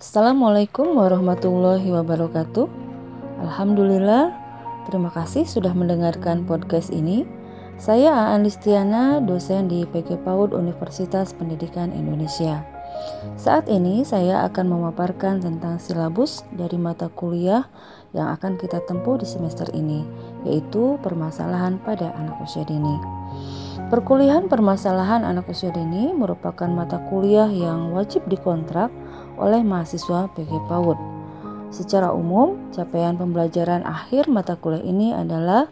Assalamualaikum warahmatullahi wabarakatuh. Alhamdulillah, terima kasih sudah mendengarkan podcast ini. Saya Aan Listiana, dosen di PG PAUD Universitas Pendidikan Indonesia. Saat ini saya akan memaparkan tentang silabus dari mata kuliah yang akan kita tempuh di semester ini, yaitu permasalahan pada anak usia dini. Perkuliahan permasalahan anak usia dini merupakan mata kuliah yang wajib dikontrak oleh mahasiswa PG PAUD. Secara umum, capaian pembelajaran akhir mata kuliah ini adalah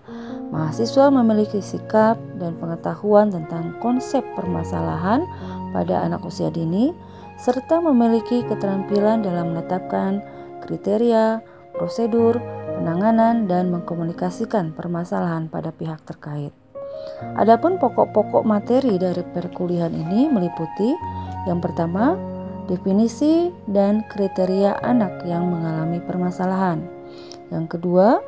mahasiswa memiliki sikap dan pengetahuan tentang konsep permasalahan pada anak usia dini, serta memiliki keterampilan dalam menetapkan kriteria, prosedur, penanganan, dan mengkomunikasikan permasalahan pada pihak terkait. Adapun pokok-pokok materi dari perkuliahan ini meliputi yang pertama, definisi dan kriteria anak yang mengalami permasalahan. Yang kedua,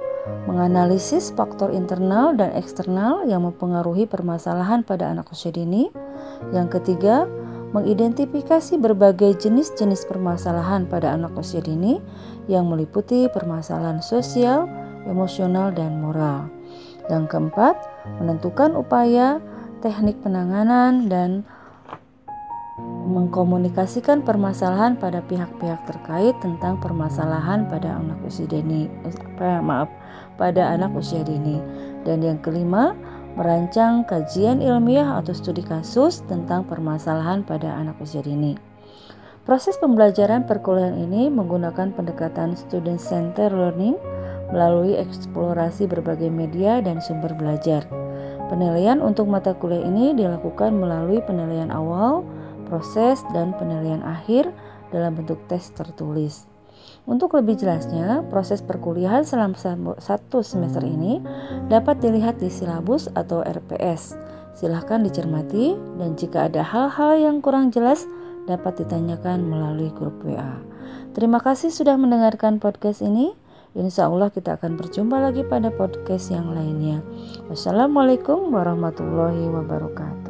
menganalisis faktor internal dan eksternal yang mempengaruhi permasalahan pada anak usia dini. Yang ketiga, mengidentifikasi berbagai jenis-jenis permasalahan pada anak usia dini yang meliputi permasalahan sosial, emosional, dan moral. Yang keempat, menentukan upaya, teknik penanganan, dan mengkomunikasikan permasalahan pada pihak-pihak terkait tentang permasalahan pada anak usia dini. Eh, maaf, pada anak usia dini. Dan yang kelima, merancang kajian ilmiah atau studi kasus tentang permasalahan pada anak usia dini. Proses pembelajaran perkuliahan ini menggunakan pendekatan student center learning melalui eksplorasi berbagai media dan sumber belajar. Penilaian untuk mata kuliah ini dilakukan melalui penilaian awal, proses, dan penilaian akhir dalam bentuk tes tertulis. Untuk lebih jelasnya, proses perkuliahan selama satu semester ini dapat dilihat di silabus atau RPS. Silahkan dicermati dan jika ada hal-hal yang kurang jelas dapat ditanyakan melalui grup WA. Terima kasih sudah mendengarkan podcast ini. Insya Allah kita akan berjumpa lagi pada podcast yang lainnya. Wassalamualaikum warahmatullahi wabarakatuh.